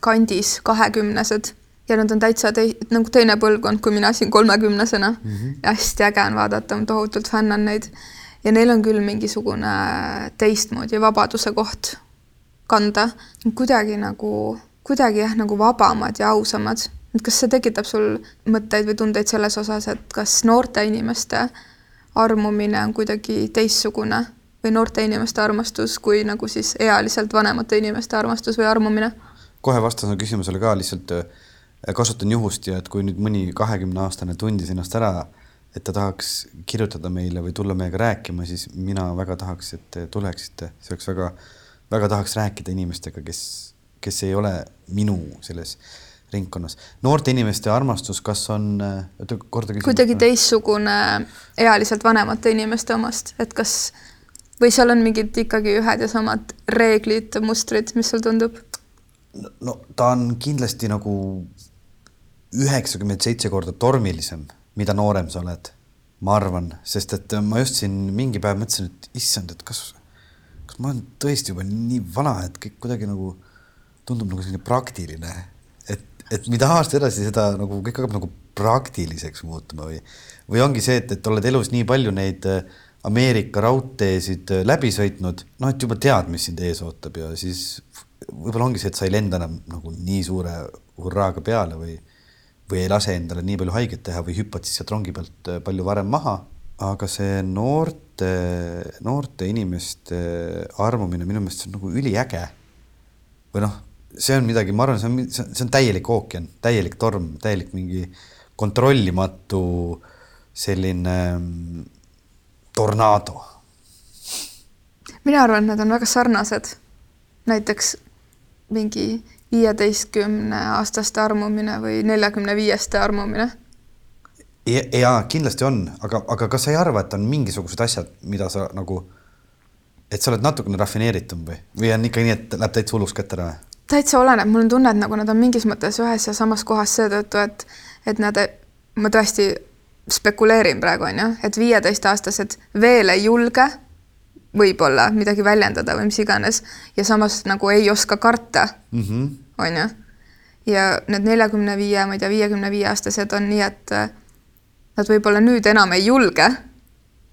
kandis kahekümnesed ja nad on täitsa tei-, nagu teine põlvkond kui mina siin kolmekümnesena mm. -hmm. ja hästi äge on vaadata, ma tohutult fännan neid. ja neil on küll mingisugune teistmoodi vabaduse koht kanda, kuidagi nagu, kuidagi jah, nagu vabamad ja ausamad. et kas see tekitab sul mõtteid või tundeid selles osas, et kas noorte inimeste armumine on kuidagi teistsugune või noorte inimeste armastus kui nagu siis ealiselt vanemate inimeste armastus või armumine? kohe vastan su küsimusele ka lihtsalt kasutan juhust ja et kui nüüd mõni kahekümneaastane tundis ennast ära, et ta tahaks kirjutada meile või tulla meiega rääkima, siis mina väga tahaks, et te tuleksite, see oleks väga, väga tahaks rääkida inimestega, kes, kes ei ole minu selles ringkonnas. noorte inimeste armastus, kas on, oota korda küsin. kuidagi teistsugune ealiselt vanemate inimeste omast, et kas või seal on mingid ikkagi ühed ja samad reeglid, mustrid, mis sul tundub? no ta on kindlasti nagu üheksakümmend seitse korda tormilisem, mida noorem sa oled, ma arvan, sest et ma just siin mingi päev mõtlesin, et issand, et kas, kas ma olen tõesti juba nii vana, et kõik kuidagi nagu tundub nagu selline praktiline, et, et mida aasta edasi, seda nagu kõik hakkab nagu praktiliseks muutuma või, või ongi see, et, et oled elus nii palju neid äh, Ameerika raudteesid äh, läbi sõitnud, noh, et juba tead, mis sind ees ootab ja siis võib-olla ongi see, et sa ei lenda enam nagu nii suure hurraaga peale või või ei lase endale nii palju haiget teha või hüppad siis sealt rongi pealt äh, palju varem maha. aga see noorte, noorte inimeste armumine minu meelest see on nagu üliäge. või noh, see on midagi, ma arvan, see on, see on täielik ookean, täielik torm, täielik mingi kontrollimatu selline mm, tornaado. mina arvan, et nad on väga sarnased. näiteks mingi viieteistkümne aastaste armumine või neljakümne viieste armumine? ja, ja kindlasti on, aga, aga kas sa ei arva, et on mingisugused asjad, mida sa nagu, et sa oled natukene rafineeritum või, või on ikka nii, et läheb täitsa hullus kätte ära? täitsa oleneb, mul on tunne, et nagu nad on mingis mõttes ühes ja samas kohas seetõttu, et, et nad, ma tõesti spekuleerin praegu on ju, et viieteistaastased veel ei julge võib-olla midagi väljendada või mis iganes ja samas nagu ei oska karta mm. -hmm on ju. ja need neljakümne viie, ma ei tea, viiekümne viie aastased on nii, et äh, nad võib-olla nüüd enam ei julge.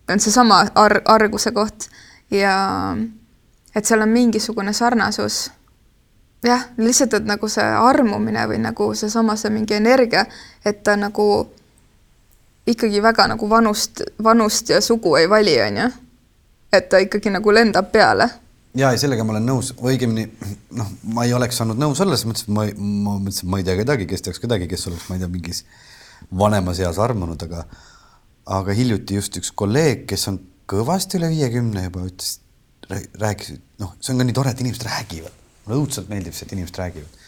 on seesama ar-, arguse koht ja et seal on mingisugune sarnasus. jah, lihtsalt, et nagu see armumine või nagu seesama, see mingi energia, et ta nagu ikkagi väga nagu vanust, vanust ja sugu ei vali, on ju. Et ta ikkagi nagu lendab peale ja, ja sellega ma olen nõus, õigemini noh, ma ei oleks saanud nõus olla, selles mõttes, et ma, ma mõtlesin, et ma ei tea kedagi, kes teaks kedagi, kes oleks, ma ei tea, mingis vanemas eas armunud, aga aga hiljuti just üks kolleeg, kes on kõvasti üle viiekümne juba ütles, rääkisid, noh, see on ka nii tore, et inimesed räägivad. mulle õudselt meeldib see, et inimesed räägivad.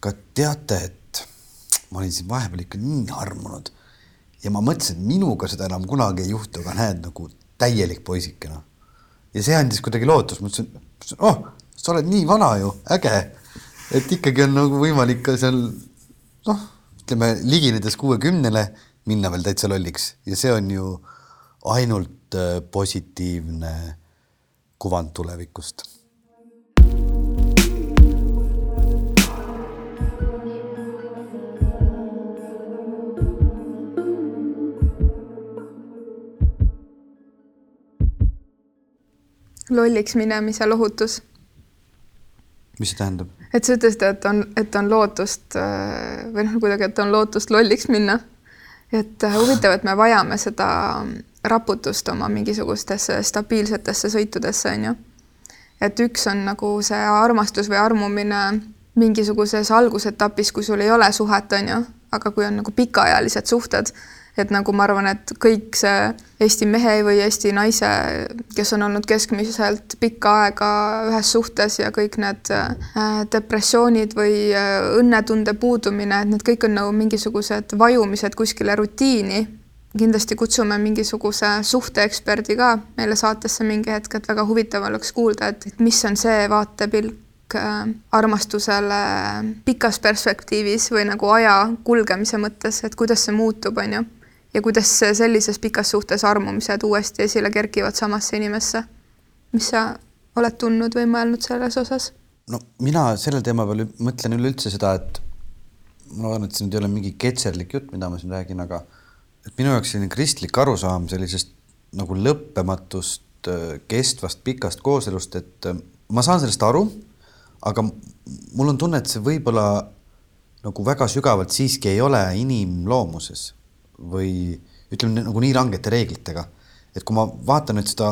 ka teate, et ma olin siin vahepeal ikka nii armunud ja ma mõtlesin, et minuga seda enam kunagi ei juhtu, aga näed nagu täielik poisike noh. ja see andis kuidagi lootust, ma ütlesin, oh, sa oled nii vana ju, äge. et ikkagi on nagu võimalik ka seal noh, ütleme liginedes kuuekümnele minna veel täitsa lolliks ja see on ju ainult äh, positiivne kuvand tulevikust lolliks minemise lohutus. mis see tähendab? et sa ütlesid, et on, et on lootust äh, või noh, kuidagi, et on lootust lolliks minna. et äh, huvitav, et me vajame seda raputust oma mingisugustesse stabiilsetesse sõitudesse, on ju. et üks on nagu see armastus või armumine mingisuguses algusetapis, kui sul ei ole suhet, on ju, aga kui on nagu pikaajalised suhted et nagu ma arvan, et kõik see Eesti mehe või Eesti naise, kes on olnud keskmiselt pikka aega ühes suhtes ja kõik need äh, depressioonid või äh, õnnetunde puudumine, et need kõik on nagu mingisugused vajumised kuskile rutiini. kindlasti kutsume mingisuguse suhteeksperdi ka meile saatesse mingi hetk, et väga huvitav oleks kuulda, et mis on see vaatepilk äh, armastusele pikas perspektiivis või nagu aja kulgemise mõttes, et kuidas see muutub, on ju ja kuidas sellises pikas suhtes armumised uuesti esile kerkivad samasse inimesse. mis sa oled tundnud või mõelnud selles osas? no mina selle teema peal mõtlen üleüldse seda, et ma arvan, et see nüüd ei ole mingi ketserlik jutt, mida ma siin räägin, aga et minu jaoks selline kristlik arusaam sellisest nagu lõppematust kestvast pikast kooselust, et äh, ma saan sellest aru, aga mul on tunne, et see võib-olla nagu väga sügavalt siiski ei ole inimloomuses või ütleme nagu nii rangete reeglitega. et kui ma vaatan nüüd seda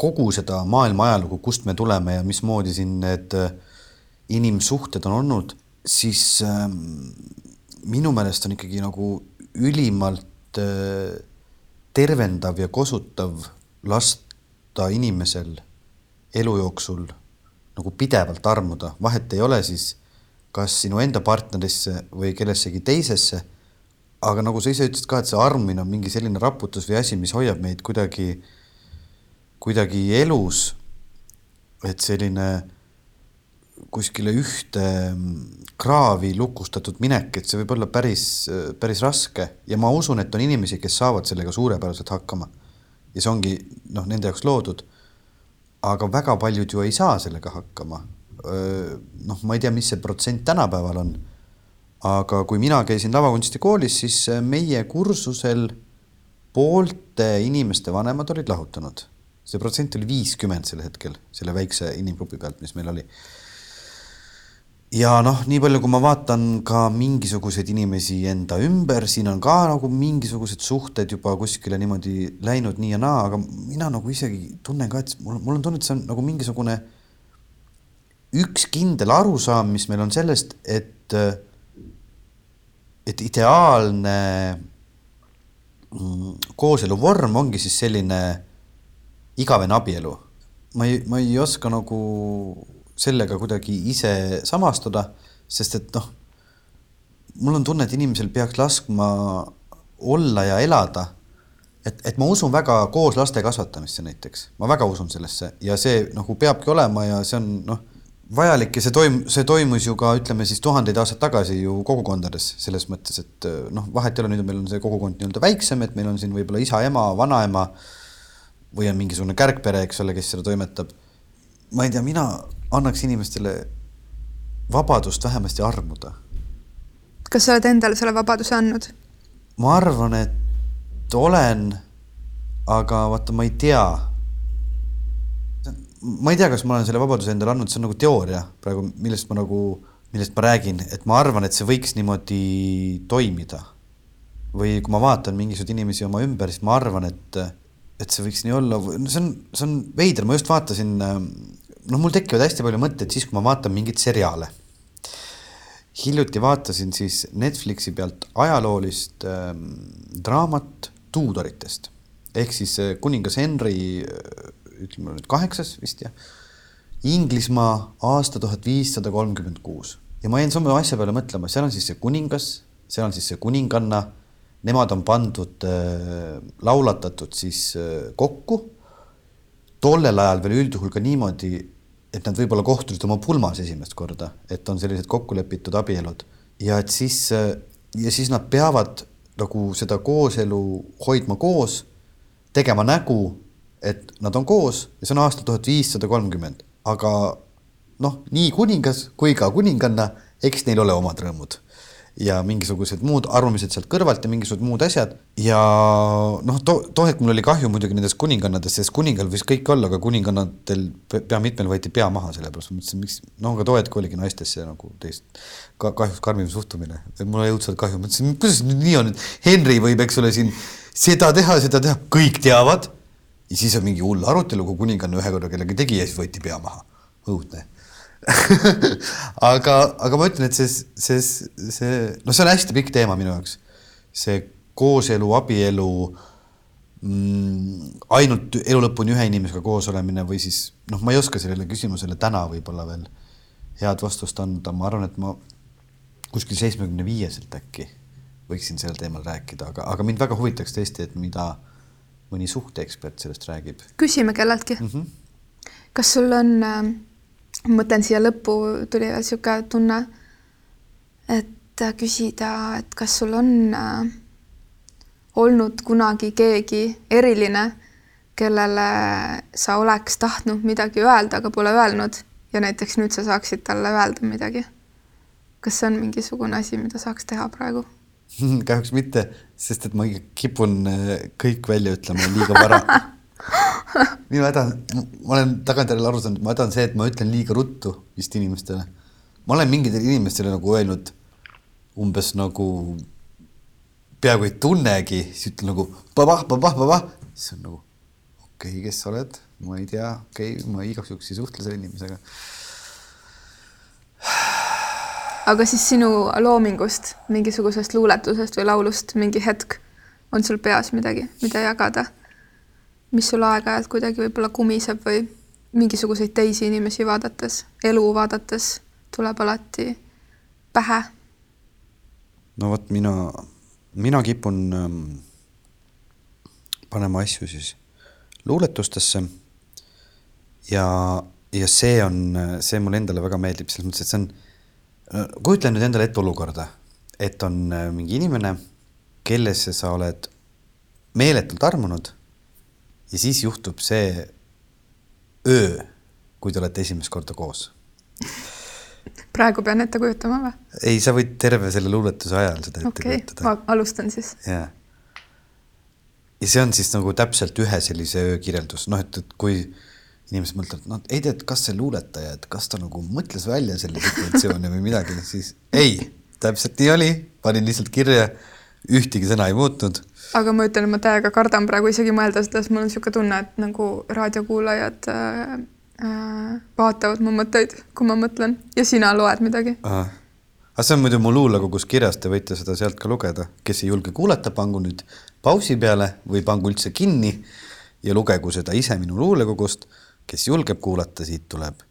kogu seda maailma ajalugu, kust me tuleme ja mismoodi siin need äh, inimsuhted on olnud, siis äh, minu meelest on ikkagi nagu ülimalt äh, tervendav ja kosutav lasta inimesel elu jooksul nagu pidevalt armuda, vahet ei ole siis kas sinu enda partnerisse või kellessegi teisesse aga nagu sa ise ütlesid ka, et see armumine on mingi selline raputus või asi, mis hoiab meid kuidagi, kuidagi elus. et selline kuskile ühte kraavi lukustatud minek, et see võib olla päris, päris raske ja ma usun, et on inimesi, kes saavad sellega suurepäraselt hakkama. ja see ongi noh, nende jaoks loodud. aga väga paljud ju ei saa sellega hakkama. noh, ma ei tea, mis see protsent tänapäeval on aga kui mina käisin lavakunstikoolis, siis äh, meie kursusel poolte inimeste vanemad olid lahutanud. see protsent oli viiskümmend sel hetkel, selle väikse inimgrupi pealt, mis meil oli. ja noh, nii palju, kui ma vaatan ka mingisuguseid inimesi enda ümber, siin on ka nagu mingisugused suhted juba kuskile niimoodi läinud nii ja naa, aga mina nagu isegi tunnen ka, et mul, mul on tunne, et see on nagu mingisugune üks kindel arusaam, mis meil on sellest, et äh, et ideaalne mm, kooselu vorm ongi siis selline igavene abielu. ma ei, ma ei oska nagu sellega kuidagi ise samastuda, sest et noh, mul on tunne, et inimesel peaks laskma olla ja elada. et, et ma usun väga koos laste kasvatamisse näiteks, ma väga usun sellesse ja see nagu peabki olema ja see on noh vajalik ja see toim-, see toimus ju ka ütleme siis tuhandeid aastaid tagasi ju kogukondades selles mõttes, et äh, noh, vahet ei ole, nüüd meil on see kogukond nii-öelda väiksem, et meil on siin võib-olla isa, ema, vanaema või on mingisugune kärgpere, eks ole, kes seda toimetab. ma ei tea, mina annaks inimestele vabadust vähemasti armuda. kas sa oled endale selle vabaduse andnud? ma arvan, et olen, aga vaata, ma ei tea ma ei tea, kas ma olen selle vabaduse endale andnud, see on nagu teooria praegu, millest ma nagu, millest ma räägin, et ma arvan, et see võiks niimoodi toimida. või kui ma vaatan mingisuguseid inimesi oma ümber, siis ma arvan, et, et see võiks nii olla, no see on, see on veider, ma just vaatasin, noh, mul tekivad hästi palju mõtteid siis, kui ma vaatan mingeid seriaale. hiljuti vaatasin siis Netflixi pealt ajaloolist ähm, draamat Tuudoritest ehk siis äh, kuningas Henry, äh, ütleme nüüd kaheksas vist jah, Inglismaa aasta tuhat viissada kolmkümmend kuus. Ja ma jäin sama asja peale mõtlema, seal on siis see kuningas, seal on siis see kuninganna, nemad on pandud äh,, laulatatud siis äh, kokku. tollel ajal veel üldjuhul ka niimoodi, et nad võib-olla kohtusid oma pulmas esimest korda, et on sellised kokkulepitud abielud. Ja et siis äh, ja siis nad peavad nagu seda kooselu hoidma koos, tegema nägu, et nad on koos ja see on aastal tuhat viissada kolmkümmend, aga noh, nii kuningas kui ka kuninganna, eks neil ole omad rõõmud ja mingisugused muud arvamised sealt kõrvalt ja mingisugused muud asjad ja noh, too, too hetk mul oli kahju muidugi nendest kuningannadest, sest kuningal võis kõik olla, aga kuningannatel pea mitmel võeti pea maha, sellepärast ma mõtlesin, miks, noh, aga too hetk oligi naistesse nagu teist ka, kahjuks karmim suhtumine. mul oli õudselt kahju, mõtlesin, kuidas nüüd nii on, Henry võib, eks ole, siin seda teha, seda teha, kõik teavad. Ja siis on mingi hull arutelu, kui kuninganna ühe korra kellegi tegi ja siis võeti pea maha. õudne aga, aga ma ütlen, et see, see, see, noh, see on hästi pikk teema minu jaoks. see kooselu, abielu mm,, ainult elu lõpuni ühe inimesega koos olemine või siis noh, ma ei oska sellele küsimusele täna võib-olla veel head vastust anda, ma arvan, et ma kuskil seitsmekümne viieselt äkki võiksin sellel teemal rääkida, aga, aga mind väga huvitaks tõesti, et mida mõni suhteekspert sellest räägib. küsime kelleltki mm. -hmm. kas sul on äh ma mõtlen siia lõppu tuli veel niisugune tunne, et küsida, et kas sul on äh, olnud kunagi keegi eriline, kellele sa oleks tahtnud midagi öelda, aga pole öelnud ja näiteks nüüd sa saaksid talle öelda midagi. kas see on mingisugune asi, mida saaks teha praegu? kahjuks mitte, sest et ma kipun äh, kõik välja ütlema liiga vara minu häda, ma olen tagantjärele aru saanud, mu häda on see, et ma ütlen liiga ruttu vist inimestele. ma olen mingitele inimestele nagu öelnud umbes nagu peaaegu ei tunnegi, siis ütlen nagu babah, babah, babah, siis on nagu okei okay,, kes sa oled, ma ei tea, okei okay,, ma igaks juhuks ei suhtle selle inimesega. Aga siis sinu loomingust, mingisugusest luuletusest või laulust mingi hetk on sul peas midagi, mida jagada? mis sul aeg-ajalt kuidagi võib-olla kumiseb või mingisuguseid teisi inimesi vaadates, elu vaadates tuleb alati pähe? no vot, mina, mina kipun ähm, panema asju siis luuletustesse ja, ja see on, see mulle endale väga meeldib, selles mõttes, et see on, kujutle nüüd endale ette olukorda, et on äh, mingi inimene, kellesse sa oled meeletult armunud ja siis juhtub see öö, kui te olete esimest korda koos. praegu pean ette kujutama või? ei, sa võid terve selle luuletuse ajal seda ette okay, kujutada. ma alustan siis. jaa. ja see on siis nagu täpselt ühe sellise öö kirjeldus, noh, et, et kui inimesed mõtlevad, noh, ei tea, et kas see luuletaja, et kas ta nagu mõtles välja selle situatsiooni või midagi, siis ei, täpselt nii oli, panin lihtsalt kirja, ühtegi sõna ei muutnud aga ma ütlen, ma täiega kardan praegu isegi mõelda seda, sest mul on niisugune tunne, et nagu raadiokuulajad äh, äh, vaatavad mu mõtteid, kui ma mõtlen ja sina loed midagi. aga see on muidu mu luulekogus kirjas, te võite seda sealt ka lugeda, kes ei julge kuulata, pangu nüüd pausi peale või pangu üldse kinni ja lugegu seda ise minu luulekogust. Kes julgeb kuulata, siit tuleb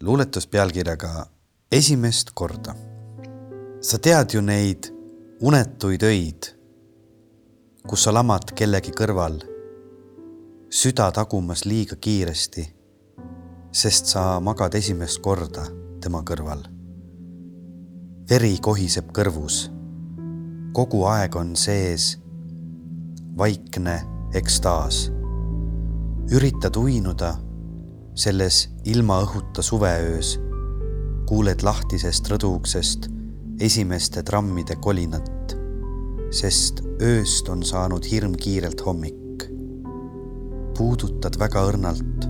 luuletus pealkirjaga Esimest korda. sa tead ju neid unetuid öid kus sa lamad kellegi kõrval, süda tagumas liiga kiiresti, sest sa magad esimest korda tema kõrval. veri kohiseb kõrvus, kogu aeg on sees vaikne ekstaas. Üritad uinuda selles ilma õhuta suveöös, kuuled lahtisest rõduuksest esimeste trammide kolinat sest ööst on saanud hirmkiirelt hommik. puudutad väga õrnalt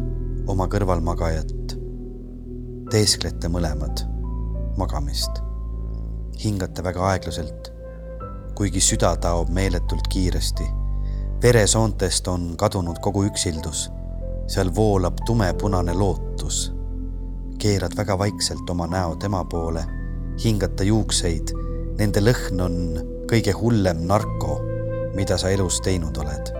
oma kõrvalmagajat. teesklete mõlemad magamist. hingate väga aeglaselt, kuigi süda taob meeletult kiiresti. Veresoontest on kadunud kogu üksildus. seal voolab tumepunane lootus. keerad väga vaikselt oma näo tema poole, hingata juukseid, nende lõhn on kõige hullem narko, mida sa elus teinud oled.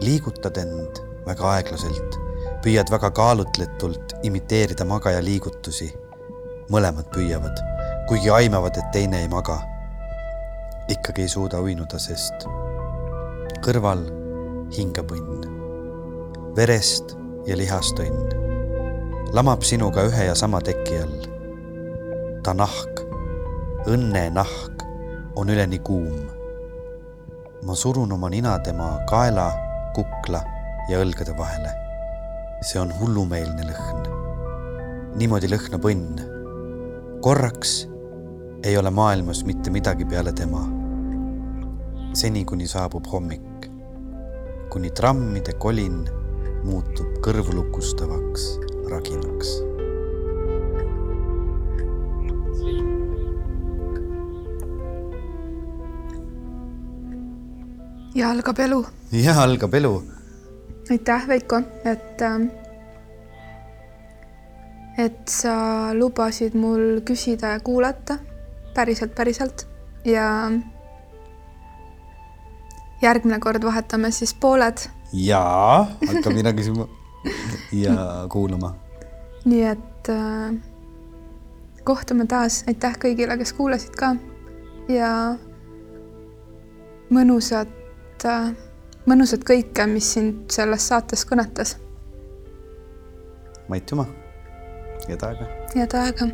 liigutad end väga aeglaselt, püüad väga kaalutletult imiteerida magaja liigutusi. mõlemad püüavad, kuigi aimavad, et teine ei maga. ikkagi ei suuda uinuda, sest kõrval hingab õnn, verest ja lihast õnn, lamab sinuga ühe ja sama teki all. ta nahk, õnne nahk on üleni kuum. ma surun oma nina tema kaela, kukla ja õlgade vahele. see on hullumeelne lõhn. niimoodi lõhnab õnn. korraks ei ole maailmas mitte midagi peale tema. seni, kuni saabub hommik, kuni trammide kolin muutub kõrvulukustavaks raginaks ja algab elu. ja algab elu. aitäh, Veiko, et äh, et sa lubasid mul küsida ja kuulata päriselt, päriselt ja järgmine kord vahetame siis pooled. jaa, hakka mina küsima ja kuulama. nii et äh, kohtume taas, aitäh kõigile, kes kuulasid ka ja mõnusat äh,, mõnusat kõike, mis sind selles saates kõnetas. Mait Juma, head aega. head aega